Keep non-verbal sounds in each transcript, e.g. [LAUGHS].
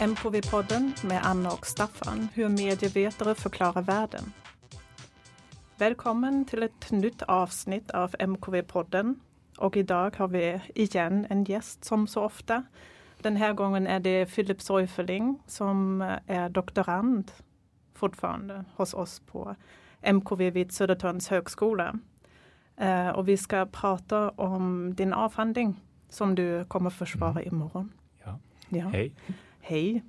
MKV-podden med Anna och Staffan, hur medievetare förklarar världen. Välkommen till ett nytt avsnitt av MKV-podden. Och idag har vi igen en gäst som så ofta. Den här gången är det Philip Seufeling som är doktorand fortfarande hos oss på MKV vid Södertörns högskola. Eh, och vi ska prata om din avhandling som du kommer försvara imorgon. Ja. ja. Hej. Hej.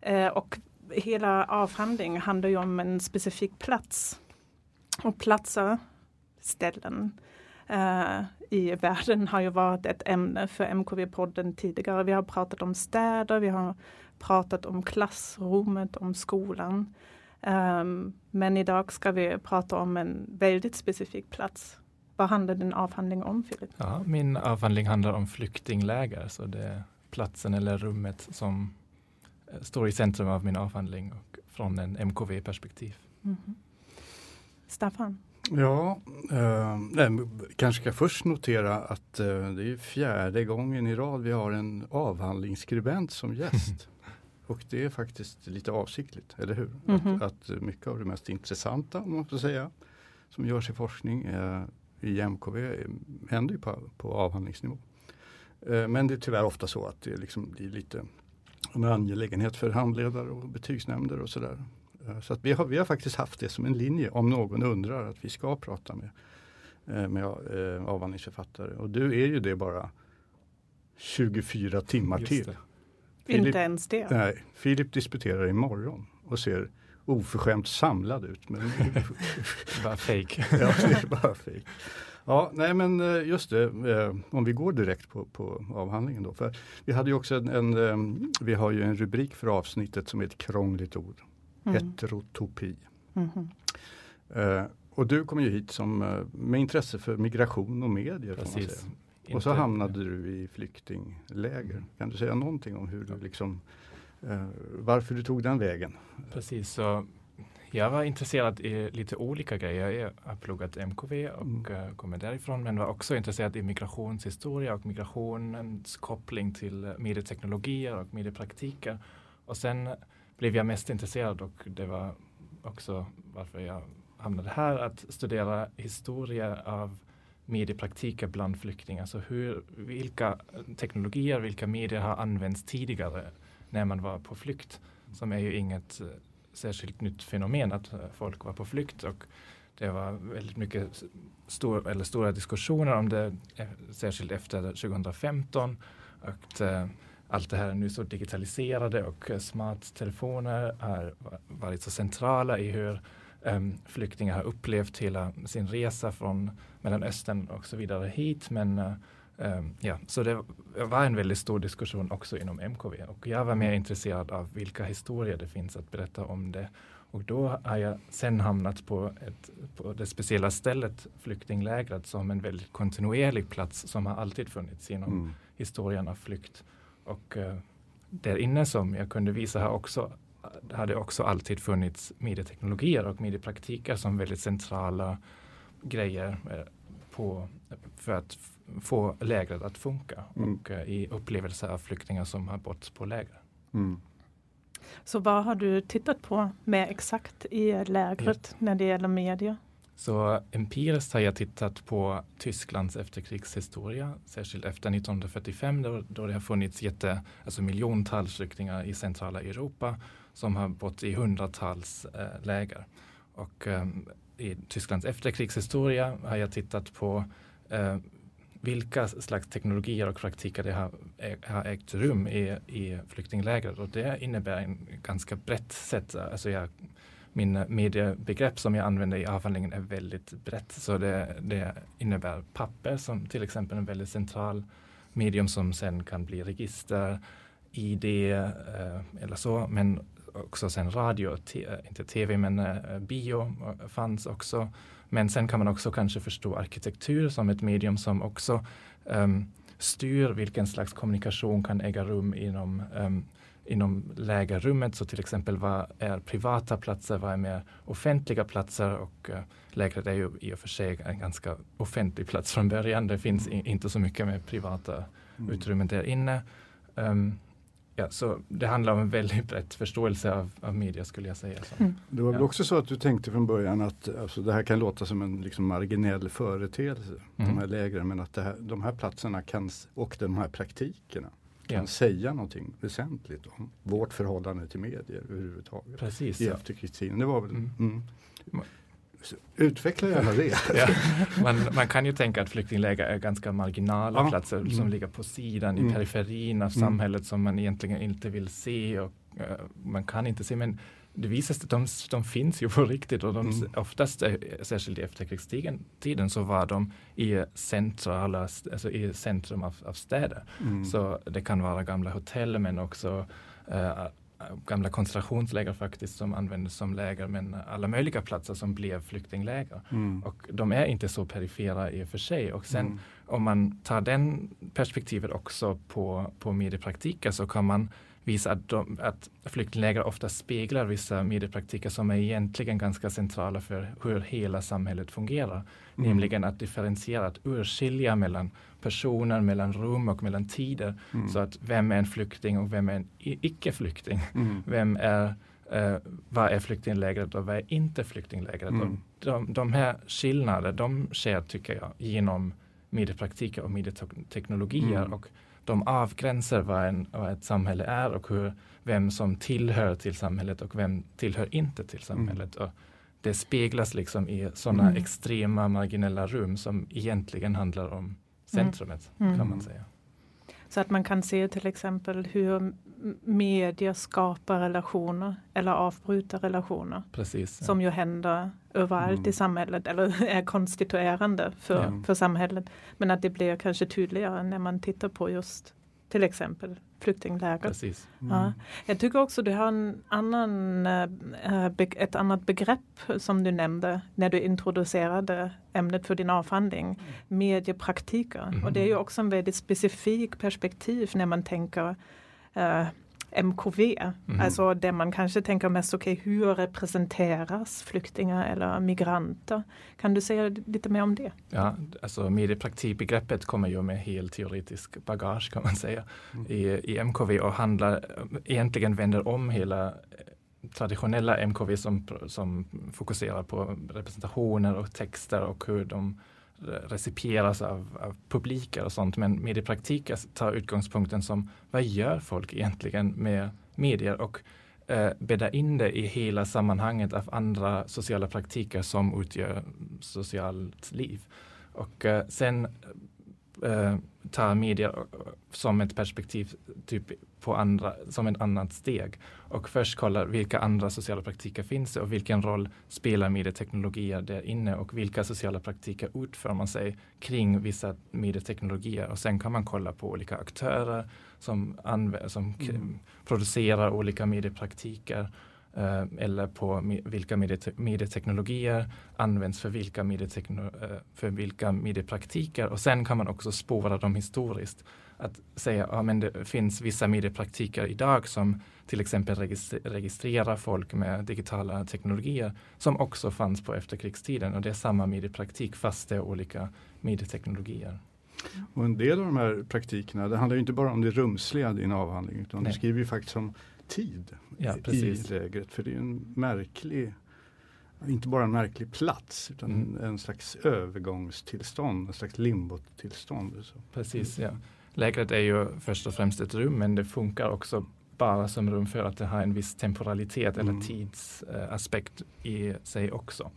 Eh, och hela avhandlingen handlar ju om en specifik plats. Och platser, ställen uh, i världen har ju varit ett ämne för MKV-podden tidigare. Vi har pratat om städer, vi har pratat om klassrummet, om skolan. Um, men idag ska vi prata om en väldigt specifik plats. Vad handlar din avhandling om, Filip? Ja, min avhandling handlar om flyktingläger, så det är platsen eller rummet som står i centrum av min avhandling och från en MKV-perspektiv. Mm. Staffan? Ja, eh, kanske ska först notera att eh, det är fjärde gången i rad vi har en avhandlingsskribent som gäst. [LAUGHS] Och det är faktiskt lite avsiktligt, eller hur? Mm -hmm. att, att, mycket av det mest intressanta, om man får säga, som görs i forskning eh, i MKV händer ju på, på avhandlingsnivå. Eh, men det är tyvärr ofta så att det liksom blir lite en angelägenhet för handledare och betygsnämnder och sådär. Eh, så att vi, har, vi har faktiskt haft det som en linje om någon undrar att vi ska prata med, eh, med avhandlingsförfattare. Och du är ju det bara 24 timmar till. Filip, Inte ens det? Nej, Filip disputerar imorgon och ser oförskämt samlad ut. Men [LAUGHS] bara fake. [LAUGHS] ja, det är bara fake. Ja, nej men eh, just det, eh, om vi går direkt på, på avhandlingen då. För vi hade ju också en, en, eh, vi har ju en rubrik för avsnittet som är ett krångligt ord. Mm. Heterotopi. Mm -hmm. och du kom ju hit som, med intresse för migration och medier. Precis. Och så hamnade du i flyktingläger. Kan du säga någonting om hur du liksom, varför du tog den vägen? Precis, så jag var intresserad i lite olika grejer. Jag har pluggat MKV och mm. uh, kommer därifrån men var också intresserad i migrationshistoria och migrationens koppling till medieteknologier och mediepraktiker. Och sen blev jag mest intresserad och det var också varför jag hamnade här att studera historia av mediepraktiker bland flyktingar. Så hur, vilka teknologier, vilka medier har använts tidigare när man var på flykt? Som är ju inget särskilt nytt fenomen att eh, folk var på flykt och det var väldigt mycket stor, eller stora diskussioner om det, eh, särskilt efter 2015. Och eh, allt det här är nu så digitaliserade och smarttelefoner har varit så centrala i hur um, flyktingar har upplevt hela sin resa från Mellanöstern och så vidare hit. Men uh, um, ja, så det var en väldigt stor diskussion också inom MKV och jag var mer intresserad av vilka historier det finns att berätta om det. Och då har jag sen hamnat på, ett, på det speciella stället flyktinglägret som en väldigt kontinuerlig plats som har alltid funnits genom mm. historien av flykt. Och uh, där inne som jag kunde visa här också det hade också alltid funnits medieteknologier och mediepraktiker som väldigt centrala grejer eh, på, för att få lägret att funka mm. och uh, i upplevelser av flyktingar som har bott på läger. Mm. Så vad har du tittat på mer exakt i lägret ja. när det gäller media? Så empiriskt har jag tittat på Tysklands efterkrigshistoria, särskilt efter 1945 då, då det har funnits jätte, alltså miljontals flyktingar i centrala Europa som har bott i hundratals eh, läger. Och eh, i Tysklands efterkrigshistoria har jag tittat på eh, vilka slags teknologier och praktiker det har, eh, har ägt rum i, i flyktinglägret. och det innebär en ganska brett sätt. Alltså jag, min mediebegrepp som jag använder i avhandlingen är väldigt brett. Så det, det innebär papper som till exempel en väldigt central medium som sen kan bli register, ID eh, eller så. Men också sen radio, inte tv men eh, bio eh, fanns också. Men sen kan man också kanske förstå arkitektur som ett medium som också um, styr vilken slags kommunikation kan äga rum inom, um, inom lägerrummet. Så till exempel vad är privata platser, vad är mer offentliga platser och uh, lägret är ju i och för sig en ganska offentlig plats från början. Det finns mm. inte så mycket med privata mm. utrymmen där inne. Um, ja, så det handlar om en väldigt brett förståelse av, av media skulle jag säga. Mm. Det var väl ja. också så att du tänkte från början att alltså, det här kan låta som en liksom, marginell företeelse, mm. de här lägren, men att här, de här platserna kan, och de här praktikerna kan ja. säga någonting väsentligt om vårt förhållande till medier överhuvudtaget. Precis, I efterkrigstiden. Det var väl, mm. Utveckla gärna det. [LAUGHS] ja, man, man, kan ju tänka att flyktingläger är ganska marginala ja. platser mm. som ligger på sidan i mm. periferin av mm. samhället som man egentligen inte vill se och uh, man kan inte se. Men det visar sig att de, de finns ju på riktigt och de, mm. oftast, eh, särskilt i efterkrigstiden, så var de i centrala, alltså i centrum av, av städer. Mm. Så det kan vara gamla hotell men också uh, gamla koncentrationsläger faktiskt som användes som läger men alla möjliga platser som blev flyktingläger. Mm. Och de är inte så perifera i och för sig. Och sen mm. om man tar den perspektivet också på, på mediepraktiker så kan man visa att, de, att flyktingläger ofta speglar vissa mediepraktiker som är egentligen ganska centrala för hur hela samhället fungerar. Mm. Nämligen att differentiera, att urskilja mellan personer, mellan rum och mellan tider. Mm. Så att vem är en flykting och vem är en icke-flykting? Mm. [LAUGHS] Vem är Uh, vad är flyktinglägret och vad är inte flyktinglägret? Mm. De, de här skillnaderna, de sker tycker jag genom mediepraktiker och medieteknologier mm. och de avgränsar vad, en, vad ett samhälle är och hur, vem som tillhör till samhället och vem tillhör inte till samhället. Mm. Och det speglas liksom i sådana mm. extrema marginella rum som egentligen handlar om centrumet mm. kan man mm. säga. Så att man kan se till exempel hur media skapar relationer eller avbryter relationer. Precis, ja. Som ju händer överallt mm. i samhället eller [LAUGHS] är konstituerande för, ja. för samhället. Men att det blir kanske tydligare när man tittar på just till exempel flyktingläger. Precis. Mm. Ja. Jag tycker också du har en annan, äh, ett annat begrepp som du nämnde när du introducerade ämnet för din avhandling, mediepraktiker. Mm. Och det är ju också en väldigt specifik perspektiv när man tänker äh, MKV. Mm. Alltså där man kanske tänker mest, okej okay, hur representeras flyktingar eller migranter? Kan du säga lite mer om det? Ja, alltså mediepraktikbegreppet kommer ju med helt teoretisk bagage kan man säga mm. i, i MKV och handlar, egentligen vänder om hela traditionella MKV som, som fokuserar på representationer och texter och hur de recipieras av, av publiker och sånt. Men mediepraktik tar utgångspunkten som vad gör folk egentligen med medier och eh, bädda in det i hela sammanhanget av andra sociala praktiker som utgör socialt liv. Och eh, sen eh, tar media som ett perspektiv typ på andra, som ett annat steg. Och först kollar vilka andra sociala praktiker finns det och vilken roll spelar medieteknologier där inne och vilka sociala praktiker utför man sig kring vissa medieteknologier. Och sen kan man kolla på olika aktörer som, som mm. producerar olika mediepraktiker eller på vilka medie medieteknologier används för vilka, uh, för vilka mediepraktiker. Och sen kan man också spåra dem historiskt. Att säga att ja, det finns vissa mediepraktiker idag som till exempel registr registrerar folk med digitala teknologier som också fanns på efterkrigstiden. Och det är samma mediepraktik fast det är olika medieteknologier. Och en del av de här praktikerna, det handlar inte bara om det rumsliga i din avhandling utan Nej. du skriver ju faktiskt om tid ja, i lägret. För det är en märklig, inte bara en märklig plats utan mm. en slags övergångstillstånd, en slags limbotillstånd. Precis, ja. Lägret är ju först och främst ett rum men det funkar också bara som rum för att det har en viss temporalitet mm. eller tidsaspekt i sig också.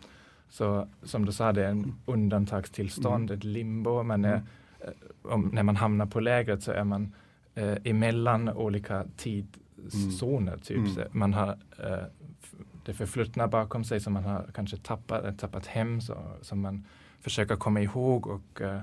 Så som du sa, det är en undantagstillstånd, mm. ett limbo. Man är, mm. eh, om, när man hamnar på lägret så är man eh, emellan olika tid, zoner. Typ. Mm. Man har eh, det förflutna bakom sig som man har kanske tappat, tappat hem så, som man försöker komma ihåg och eh,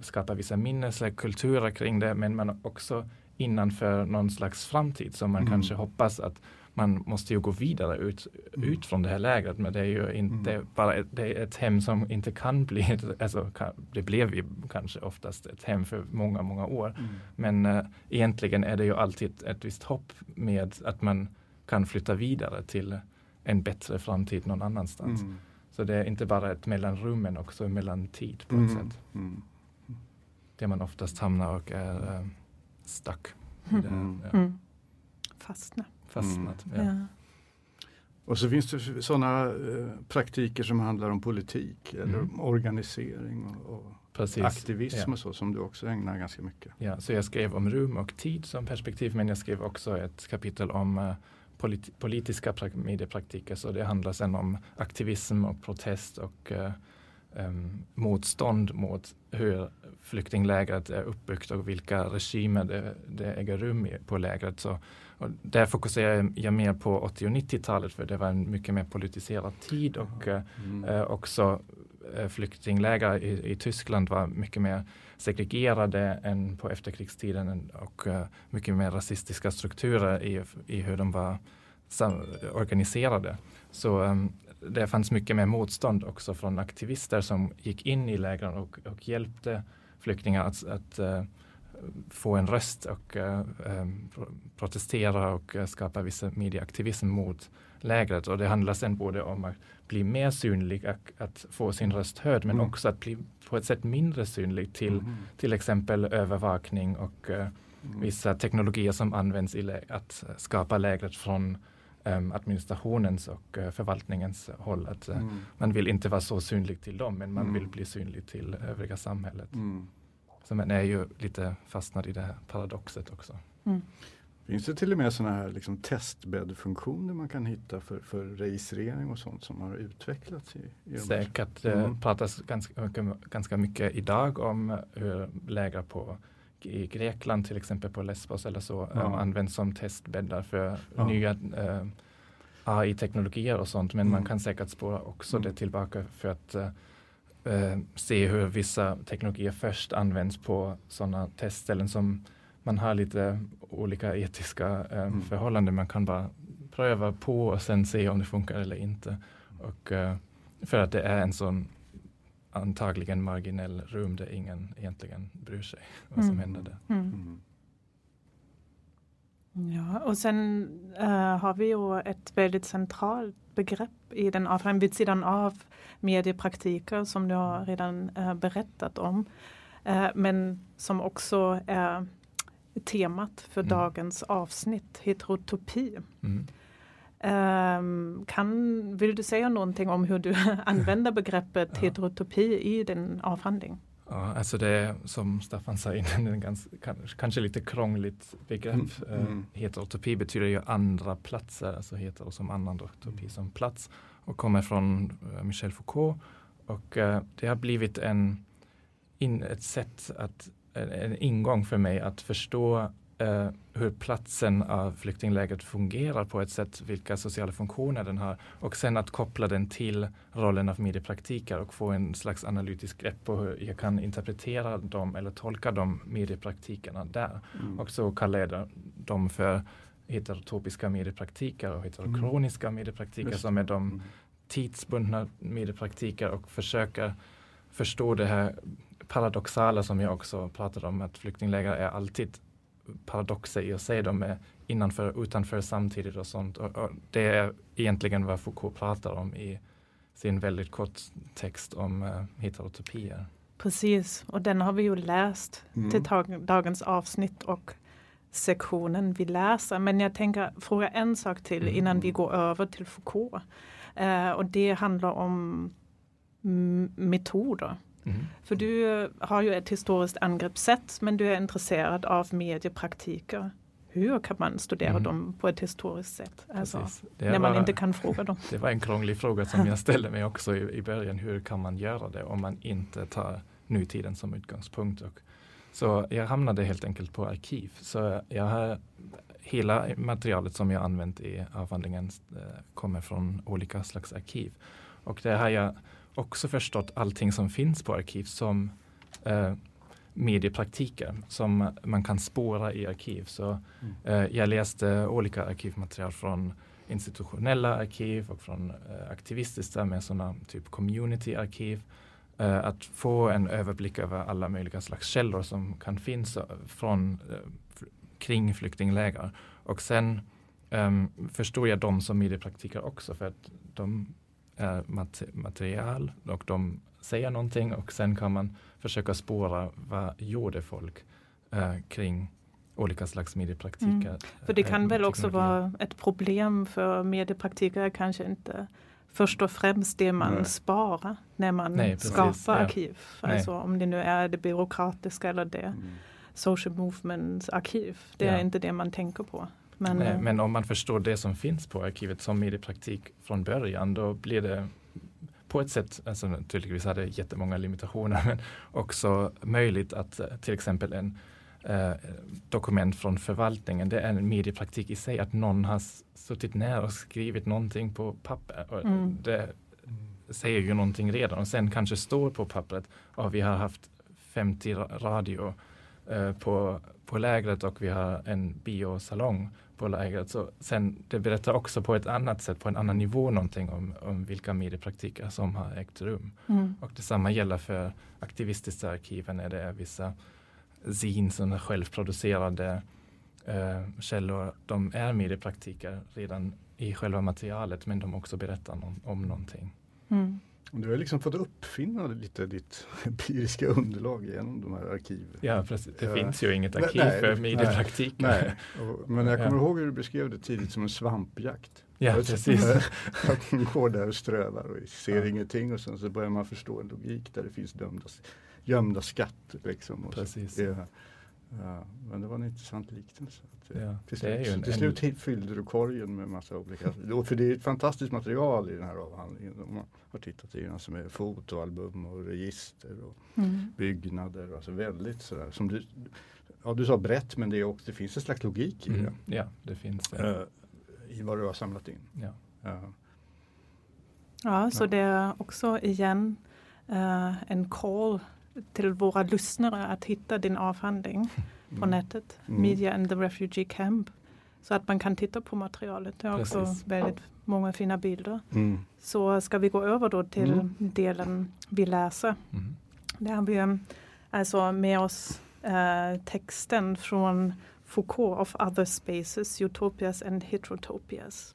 skapa vissa minneskulturer kring det men man också innanför någon slags framtid som man mm. kanske hoppas att man måste ju gå vidare ut, mm. ut från det här lägret men det är ju inte mm. bara ett, det är ett hem som inte kan bli, ett, alltså det blev ju kanske oftast ett hem för många, många år. Mm. Men äh, egentligen är det ju alltid ett, ett visst hopp med att man kan flytta vidare till en bättre framtid någon annanstans. Mm. Så det är inte bara ett mellanrum men också en mellantid på ett mm. sätt. Mm. Där man oftast hamnar och är äh, stuck. Ja. fastna. Fastnat. Ja. Ja. Och så finns det sådana eh, praktiker som handlar om politik eller Mm. organisering och, och Precis. aktivism Ja. och så som du också ägnar ganska mycket. Ja, så jag skrev om rum och tid som perspektiv men jag skrev också ett kapitel om polit politiska prak- mediepraktiker. Så det handlar sen om aktivism och protest och eh, em, motstånd mot hur flyktinglägret är uppbyggt och vilka regimer det, det äger rum i, på lägret. Så, och där fokuserar jag- mer på 80 och 90-talet för det var en mycket mer politiserad tid och eh, Mm. Eh, också eh, flyktingläger i, i Tyskland var mycket mer segregerade än på efterkrigstiden en- och eh, mycket mer rasistiska strukturer i, i hur de var organiserade. Så um, det fanns mycket mer motstånd också från aktivister som gick in i lägren och, och hjälpte flyktingar att, att eh, få en röst och pro- protestera och eh, skapa vissa medieaktivism mot lägret. Och det handlar sen både om att bli mer synlig, att, att få sin röst hörd, men Mm. också att bli på ett sätt mindre synlig till Mhm. till exempel övervakning och eh, Mm. vissa teknologier som används i att skapa lägret från em, administrationens och eh, förvaltningens håll. Att, Mm. Man vill inte vara så synlig till dem, men man Mm. vill bli synlig till övriga samhället. Mm. Så man är ju lite fastnad i det här paradoxet också. Finns det till och med sådana här liksom testbäddfunktioner man kan hitta för, för registrering och sånt som har utvecklats i, i Säkert det Mm. pratas ganska, mycket- ganska mycket idag om hur läger på i Grekland till exempel på Lesbos eller så Ja. um, används som testbäddar för Ja. nya eh, AI-teknologier och sånt. Men man Mm. kan säkert spåra också Mm. det tillbaka för att eh, se hur vissa teknologier först används på sådana testställen som man har lite olika etiska eh, Mm. förhållanden. Man kan bara pröva på och sen se om det funkar eller inte. Och, eh, för att det är en sån antagligen marginell rum där ingen egentligen bryr sig [LAUGHS] vad som Mm. händer där. Mm. Mm. Ja, och sen eh, har vi ju ett väldigt centralt begrepp i den avhandlingen vid sidan av mediepraktiker som du har redan eh, berättat om. Eh, men som också är temat för Mm. dagens avsnitt, heterotopi. Mm. Ehm, kan, vill du säga någonting om hur du [LAUGHS] använder begreppet Ja. heterotopi i din avhandling? Ja, alltså det är som Staffan sa innan, en ganska, kan- kanske lite krångligt begrepp. Mm, mm. Uh, heterotopi betyder ju andra platser, alltså hetero som annan topi som plats och kommer från eh, Michel Foucault. Och eh, det har blivit en, in, ett sätt att, en, en ingång för mig att förstå eh, hur platsen av flyktinglägret fungerar på ett sätt, vilka sociala funktioner den har och sen att koppla den till rollen av mediepraktiker och få en slags analytisk grepp på hur jag kan interpretera dem eller tolka de mediepraktikerna där. Mm. Och så kallar jag dem för heterotopiska mediepraktiker och heterokroniska mediepraktiker Mm. Just som är de Mm. tidsbundna mediepraktiker och försöker förstå det här paradoxala som jag också pratade om, att flyktingläger är alltid paradoxer i sig. De är innanför och utanför samtidigt och sånt. Och, och det är egentligen vad Foucault pratar om i sin väldigt kort text om uh, heterotopier. Precis, och den har vi ju läst Mm. till tag- dagens avsnitt och sektionen vi läser. Men jag tänker fråga en sak till Mm. innan vi går över till Foucault. Eh, och det handlar om mm, metoder. Mm. För du har ju ett historiskt angreppssätt men du är intresserad av mediepraktiker. Hur kan man studera Mm. dem på ett historiskt sätt? Alltså, när man var- inte kan fråga dem. [LAUGHS] Det var en krånglig fråga som jag ställde mig också i, i början. Hur kan man göra det om man inte tar nutiden som utgångspunkt? Och, så jag hamnade helt enkelt på arkiv. Så jag har hela materialet som jag använt i avhandlingen eh, kommer från olika slags arkiv. Och det har jag också förstått allting som finns på arkiv som eh, mediepraktiker som man kan spåra i arkiv. Så Mm. eh, jag läste olika arkivmaterial från institutionella arkiv och från eh, aktivistiska med sådana typ community-arkiv. Eh, att få en överblick över alla möjliga slags källor som kan finnas eh, från, eh, kring flyktingläger. Och sen um, förstod jag dem som mediepraktiker också för att de är mat material och de säger någonting och sen kan man försöka spåra vad gjorde folk eh, kring olika slags mediepraktiker. Mm. För det kan väl också vara ett problem för mediepraktiker kanske inte först och främst det man Nej. sparar när man Nej, precis, skapar ja. arkiv. Alltså om det nu är det byråkratiska eller det mm. social movement arkiv. Det ja. är inte det man tänker på. Men, Nej, men om man förstår det som finns på arkivet som mediepraktik från början då blir det på ett sätt, alltså naturligtvis hade jättemånga limitationer, [LAUGHS] men också möjligt att eh, till exempel en eh, dokument från förvaltningen, det är en mediepraktik i sig, att någon har suttit ner och skrivit någonting på papper. Mm. Det säger ju någonting redan och sen kanske står på pappret, att vi har haft 50 radio eh, på, på lägret och vi har en biosalong på lägret. Så sen, det berättar också på ett annat sätt, på en annan nivå någonting om, om vilka mediepraktiker som har ägt rum. Mm. Och detsamma gäller för aktivistiska arkiven när det är vissa zin som är självproducerade eh, källor. De är mediepraktiker redan i själva materialet men de också berättar om, om någonting. Mm. Du har liksom fått uppfinna lite ditt [LAUGHS] empiriska underlag genom de här arkiven. Ja, precis. Det ja. finns ju inget arkiv nej, för mediepraktik. Nej, Och, men jag kommer ja. ihåg hur du beskrev det tidigt som en svampjakt. Ja, precis. Att man går där och strövar och ser ja. ingenting och sen så börjar man förstå en logik där det finns dömda, gömda skatter. Liksom, precis. Så, ja. Ja, men det var en intressant liknelse. Att, ja, till slut, en, till slut en... fyllde du korgen med massa olika, [LAUGHS] för det är ett fantastiskt material i den här avhandlingen. Man har tittat i den som är fotoalbum och register och mm. byggnader. Alltså väldigt sådär, som du, ja, du sa brett men det, är också, det finns en slags logik i mm. det. Ja, det finns det. Uh, I vad du har samlat in. Ja, uh, ja så det är också igen uh, en call till våra lyssnare att hitta din avhandling på mm. nätet. Mm. Media and the Refugee Camp. Så att man kan titta på materialet. Det är också väldigt många fina bilder. Mm. Så ska vi gå över då till mm. delen vi läser. Mm. Där har vi alltså med oss äh, texten från Foucault of Other Spaces, Utopias and Heterotopias.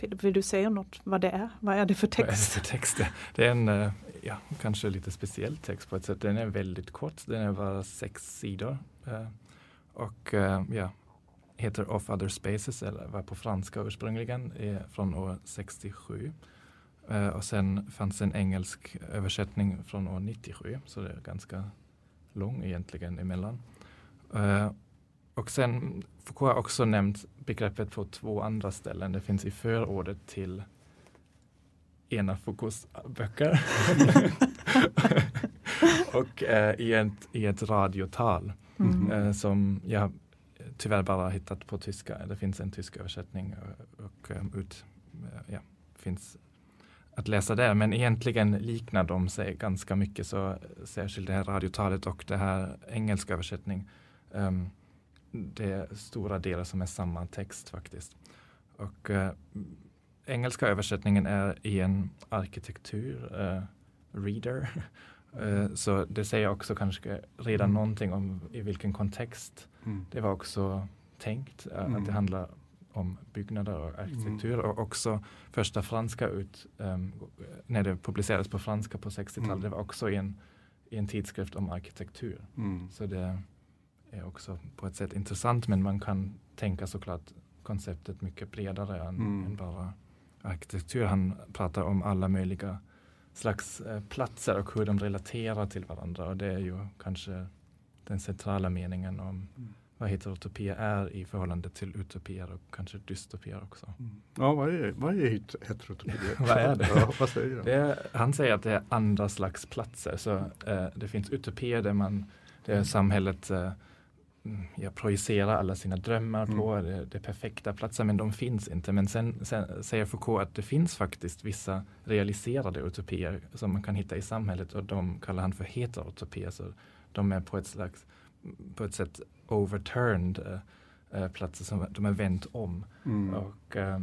Vill du säga något vad det är? Vad är det för text? Vad är det för text? Det är en eh, ja, kanske lite speciell text på ett sätt. Den är väldigt kort, den är bara sex sidor. Eh, och eh, ja, heter Of Other Spaces, eller var på franska ursprungligen, från år 67. Och sen fanns en engelsk översättning från år 97, så det är ganska lång egentligen emellan. Och sen Foucault har också nämnt begreppet på två andra ställen. Det finns i förordet till en av Foucaults böcker. [LAUGHS] och eh, i, ett, i ett radiotal mm. eh, som jag tyvärr bara hittat på tyska. Det finns en tysk översättning och, och um, ut, eh, ja, finns att läsa där. Men egentligen liknar de sig ganska mycket. Så särskilt det här radiotalet och det här engelska översättning. Um, det är stora delar som är samma text faktiskt. Och uh, engelska översättningen är i en arkitektur uh, reader. Uh, [LAUGHS] så det säger också kanske redan mm. någonting om i vilken kontext mm. det var också tänkt. Mm. Att det handlar om byggnader och arkitektur mm. och också första franska ut um, när det publicerades på franska på 60-talet. Mm. Det var också i en, i en tidskrift om arkitektur. Mm. Så det är också på ett sätt intressant men man kan tänka såklart konceptet mycket bredare än, mm. än bara arkitektur. Han pratar om alla möjliga slags eh, platser och hur de relaterar till varandra och det är ju kanske den centrala meningen om mm. vad heterotopia är i förhållande till utopier och kanske dystopier också. Mm. Ja, vad är, vad är heterotopia? [LAUGHS] vad är det? Ja, vad säger det är, han säger att det är andra slags platser. Så eh, det finns utopier där man, där samhället eh, Mm, jag projicerar alla sina drömmar på mm. det, det, perfekta platsen men de finns inte. Men sen, sen, säger Foucault att det finns faktiskt vissa realiserade utopier som man kan hitta i samhället och de kallar han för heterotopier. Så de är på ett slags, på ett sätt overturned äh, platser som de är vänt om. Mm. Och äh,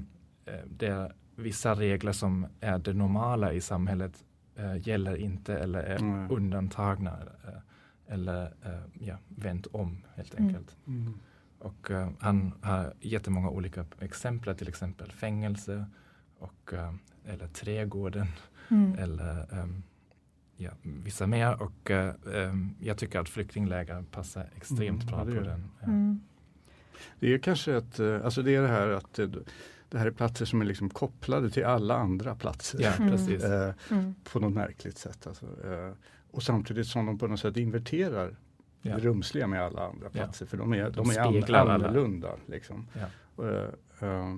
det är vissa regler som är det normala i samhället äh, gäller inte eller är mm. undantagna eller uh, ja, vänt om helt mm. enkelt. Mm. Mm. Och uh, han har jättemånga olika exempel, till exempel fängelse och, uh, eller trädgården mm. eller um, ja, vissa mer. Och um, jag tycker att flyktingläger passar extremt mm, bra på den. Ja. Det är kanske ett, alltså det är det här att det här är platser som är liksom kopplade till alla andra platser. Ja, Mm. Eh, Mm. på något märkligt sätt. Alltså, eh, och samtidigt som de på något sätt inverterar Ja. det rumsliga med alla andra platser. För de är, de De är an- speglar alla. annorlunda. Liksom. Ja. Eh, eh,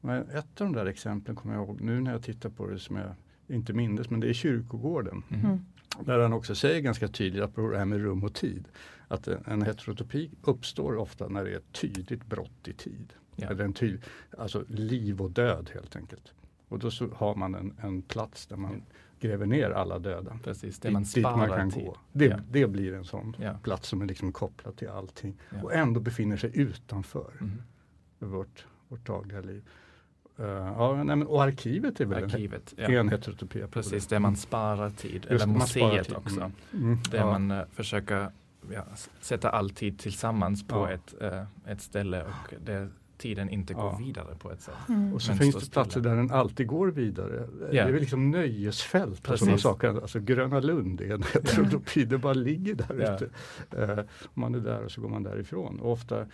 men ett av de där exemplen kommer jag ihåg nu när jag tittar på det som jag inte minns men det är kyrkogården. Mhm. Mm. Där han också säger ganska tydligt apropå det här med rum och tid. Att en- heterotopi uppstår ofta när det är ett tydligt brott i tid. Ja. Eller en tydlig, alltså liv och död helt enkelt. Och då så har man en, en plats där man gräver ner alla döda. Precis, det man dit man sparar kan tid. gå. Det, Ja. det blir en sån Ja. plats som är liksom kopplad till allting. Ja. Och ändå befinner sig utanför Mhm. vårt, vårt dagliga liv. Eh, ja, nej, men, och arkivet är väl Arkivet, en, ja. en heterotopi. på Precis, det. där man sparar tid. Just Eller det, sparar museet tid. också. Mm. Mm. Där ja. man uh, försöker ja, sätta all tid tillsammans på ett, eh, ett ställe och där tiden inte går Ja. vidare på ett sätt. Mm. Och så finns det platser där den alltid går vidare. Det är väl liksom nöjesfält och Precis. sådana saker. Alltså Gröna Lund är en [LAUGHS] heterotopi, det bara ligger där Ja. ute. Eh, man är där och så går man därifrån. Och ofta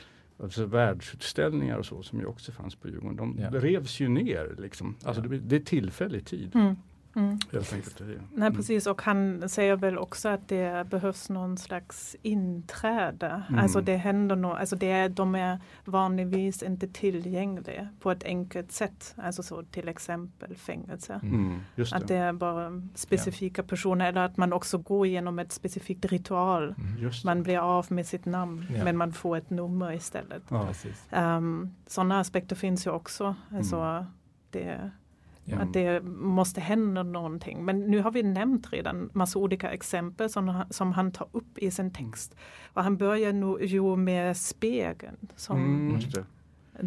alltså världsutställningar och så som ju också fanns på Djurgården, de Ja. revs ju ner. Liksom. Alltså Ja. det, det är tillfällig tid. Mm. Mm. Helt enkelt. Det Nej Mm. precis och han säger väl också att det behövs någon slags inträde. Mm. Alltså det händer något, alltså det är, de är vanligtvis inte tillgängliga på ett enkelt sätt. Alltså så till exempel fängelse. Mm. Mm, just Att det. det är bara specifika personer eller att man också går igenom ett specifikt ritual. Mm. Det. Man blir av med sitt namn Ja. men man får ett nummer istället. Ja. Um, Sådana aspekter finns ju också. Alltså det, Ja. att det måste hända någonting. Men nu har vi nämnt redan massa olika exempel som, han- som han tar upp i sin text. Och han börjar nu ju med spegeln som Mm,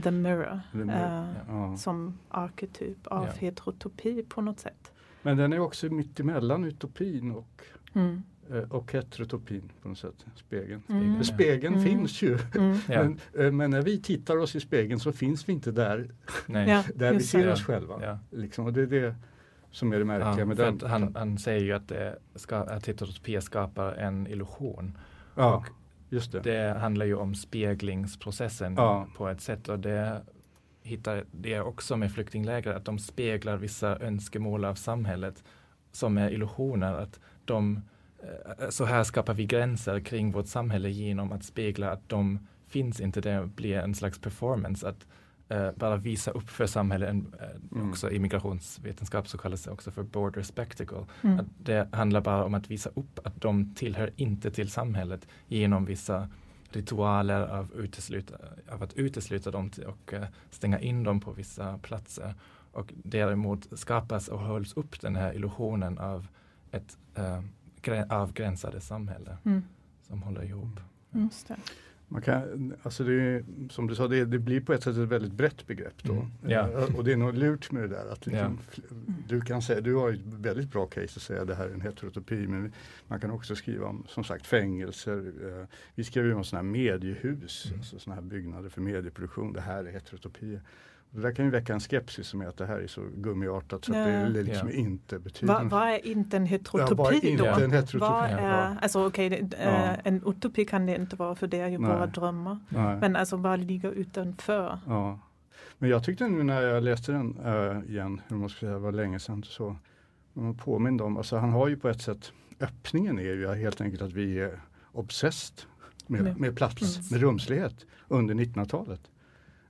the mirror. The mirror, eh, Ja. Som arketyp av Ja. heterotopi på något sätt. Men den är också mitt emellan utopin och, Mm. Eh, och heterotopin på något sätt. Spegeln. Mm. Spegeln Mm. finns ju. Mm. [LAUGHS] Men, eh, men när vi tittar oss i spegeln så finns vi inte där, Nej. Ja, där vi ser oss själva. Ja. Liksom. Och det är det som är det märkliga Ja, med den. han, han säger ju att, det ska, att heterotopi skapar en illusion. ja, och just det. Det handlar ju om speglingsprocessen Ja. på ett sätt och det hittar det också med flyktingläger att de speglar vissa önskemål av samhället som är illusioner. Att de, så här skapar vi gränser kring vårt samhälle genom att spegla att de finns inte. Det blir en slags performance. Att eh, bara visa upp för samhället, eh, Mm. också i migrationsvetenskap så kallas det också för border spectacle. Mm. Att det handlar bara om att visa upp att de tillhör inte till samhället genom vissa ritualer av, utesluta, av att utesluta dem till, och eh, stänga in dem på vissa platser. Och däremot skapas och hålls upp den här illusionen av ett eh, avgränsade samhälle Mm. som håller ihop. Just det. Man kan, alltså det är, som du sa, det, det blir på ett sätt ett väldigt brett begrepp. Då. Mm. Eh, Och det är nog lurt med det där. Att liksom, fl- Du kan säga, du har ett väldigt bra case att säga det här är en heterotopi. Men man kan också skriva om som sagt fängelser. eh, Vi skrev ju om sådana här mediehus, Mm. alltså sådana här byggnader för medieproduktion. Det här är heterotopier. Det där kan ju väcka en skepsis som är att det här är så gummiartat så att Ja. det liksom Ja. inte betyder Vad vad är inte en Ja, heterotopi vad är inte då? en heterotopi? Vad Ja. är, alltså okej, det- Ja. eh, en utopi kan det inte vara för det är ju Nej. våra drömmar. Nej. Men alltså vad ligger utanför? Ja. Men jag tyckte nu när jag läste den äh, igen, hur man ska säga, det var länge sedan, så man påmind om, alltså han har ju på ett sätt, öppningen är ju helt enkelt att vi är obsessed med, Med med plats, plats. med rumslighet under 1900-talet.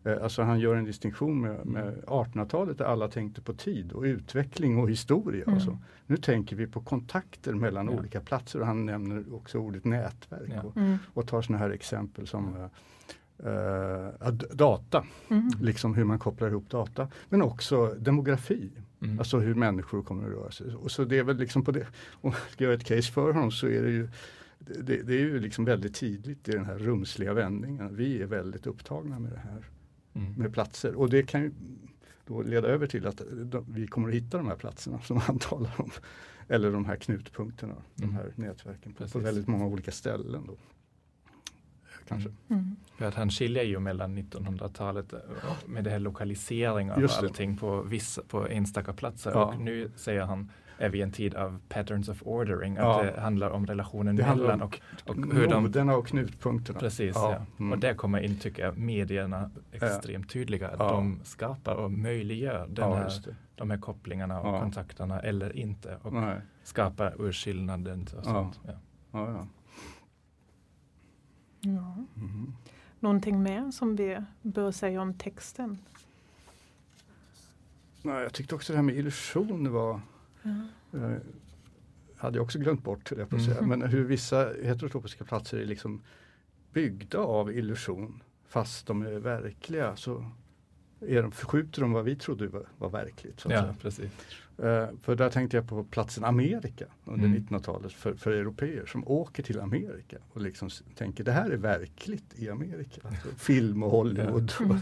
Eh, Alltså han gör en distinktion med, med 1800-talet där alla tänkte på tid och utveckling och historia. Mm. Och så. Nu tänker vi på kontakter mellan Ja. olika platser och han nämner också ordet nätverk. Ja. Och, Mm. och tar sådana här exempel som d- data, Mm. liksom hur man kopplar ihop data. Men också demografi, Mm. alltså hur människor kommer att röra sig. Och så det är väl liksom på det, om jag ska göra ett case för honom så är det ju det, det är ju liksom väldigt tydligt i den här rumsliga vändningen. Vi är väldigt upptagna med det här Mm. med platser och det kan ju då leda över till att de, vi kommer att hitta de här platserna som [LAUGHS] han talar om. Eller de här knutpunkterna, de Mm. här nätverken på, på väldigt många olika ställen. Då. Kanske. Mm. För att han skiljer ju mellan 1900-talet eh, med det här lokalisering av allting på, vissa, på enstaka platser. Ja. Och nu säger han är vi i en tid av patterns of ordering. Att Ja. det handlar om relationen Det mellan om och, och hur de och knutpunkterna. Precis, Ja, ja. mm. Och där kommer in, tycker jag, medierna extremt tydliga. Att Ja. de skapar och möjliggör den ja, här, de här kopplingarna och Ja. kontakterna eller inte. Och Nej. skapar urskillnaden och sånt. Ja. Ja, ja. Ja. Mhm. Någonting mer som vi bör säga om texten? Nej, jag tyckte också det här med illusion var Eh, hade jag också glömt bort, jag på säga. Mm. Men hur vissa heterotopiska platser är liksom byggda av illusion fast de är verkliga så är de, förskjuter de vad vi trodde var, var verkligt. Ja, säga. precis. Eh, för där tänkte jag på platsen Amerika under Mm. 1900-talet för, för europeer som åker till Amerika och liksom tänker det här är verkligt i Amerika. Alltså, [LAUGHS] film och Hollywood Mm. och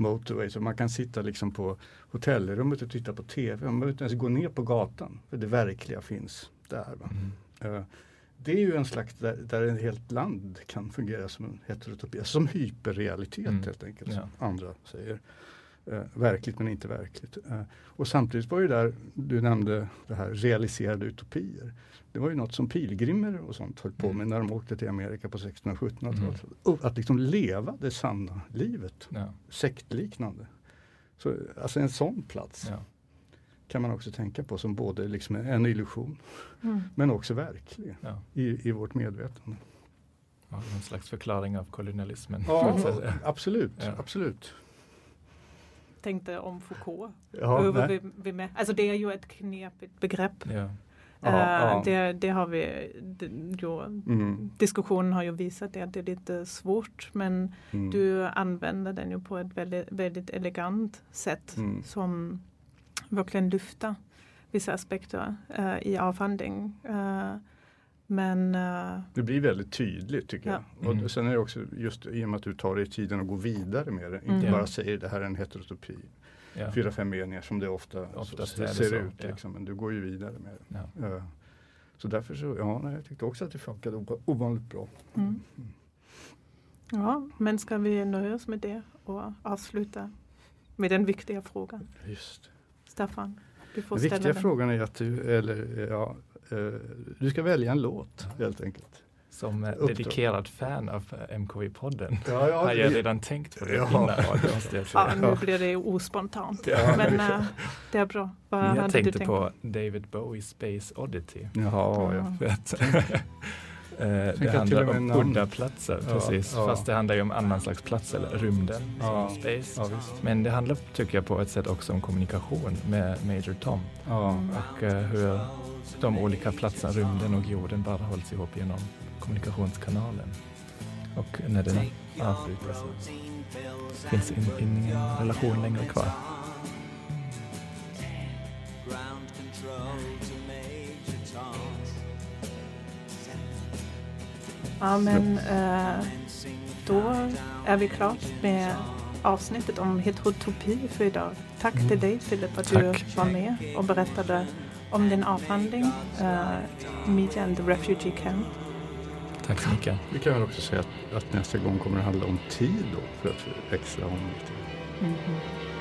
motorway. Så man kan sitta liksom på hotellrummet och titta på TV. Man behöver inte ens gå ner på gatan för det verkliga finns där. Mm. Eh, det är ju en slags där, där ett helt land kan fungera som en heterotopi, alltså som hyperrealitet Mm. helt enkelt. Ja. Som andra säger. Eh, verkligt men inte verkligt. Eh, och samtidigt var ju där, du nämnde det här realiserade utopier. Det var ju något som pilgrimer och sånt höll på Mm. med när de åkte till Amerika på 1600 och 1700-talet. Mm. Att liksom leva det sanna livet, Ja. sektliknande. Så, alltså en sån plats Ja. kan man också tänka på som både liksom en illusion Mm. men också verklig Ja. i, i vårt medvetande. Ja, någon slags förklaring av kolonialismen. Ja, absolut. Ja. absolut. Tänkte om Foucault. Ja, nej. vi, vi med? Alltså det är ju ett knepigt begrepp. ja. Ja. Det, det har vi, det, jo, Mm, diskussionen har ju visat det, att det är lite svårt men mm, du använder den ju på ett väldigt, väldigt elegant sätt Mm. som verkligen lyfter vissa aspekter eh, i avhandling. Eh, men eh, Det blir väldigt tydligt tycker Ja. jag. Mm. Och sen är det också just i och med att du tar dig tiden att gå vidare med det. Mm. Inte Ja. bara säger det här är en heterotopi. Ja. Fyra, fem meningar som det ofta Oftast så, ser så, ut. ja. Liksom. Men du går ju vidare med det. Ja. Eh, Så därför så, ja, nej, jag tyckte också att det funkade ova- ovanligt bra. mm. ja, men ska vi nöja oss med det och avsluta med den viktiga frågan? Just. Staffan, du får Den ställa viktiga den. frågan är att du, eller, ja, du ska välja en låt helt enkelt. Som eh, Uppdrag. dedikerad fan av eh, MKV-podden Ja, ja, har jag det- redan tänkt på det Ja. innan. Det Ja, nu blir det ospontant. Ja. Men eh, det är bra. Vad hade Jag du tänkte tänkt på David Bowies Space Oddity. Jaha, ja. [LAUGHS] Eh, det handlar om udda platser, Ja, precis. ja. Fast det handlar ju om annan slags plats, eller rymden, Ja. space. Men det handlar, tycker jag, på ett sätt också om kommunikation med Major Tom. Ja. Och eh, hur de olika platserna, rymden och jorden, bara hålls ihop genom kommunikationskanalen. Och när den avbryts finns in, in en relation längre kvar. Ja, men eh, då är vi klart med avsnittet om heterotopi för idag. Tack till dig Filip att du Tack. var med och berättade om din avhandling uh, Media and the Refugee Camp. Tack så mycket. Vi kan väl också säga att, att nästa gång kommer det handla om tid då för att växla om lite. Mhm. This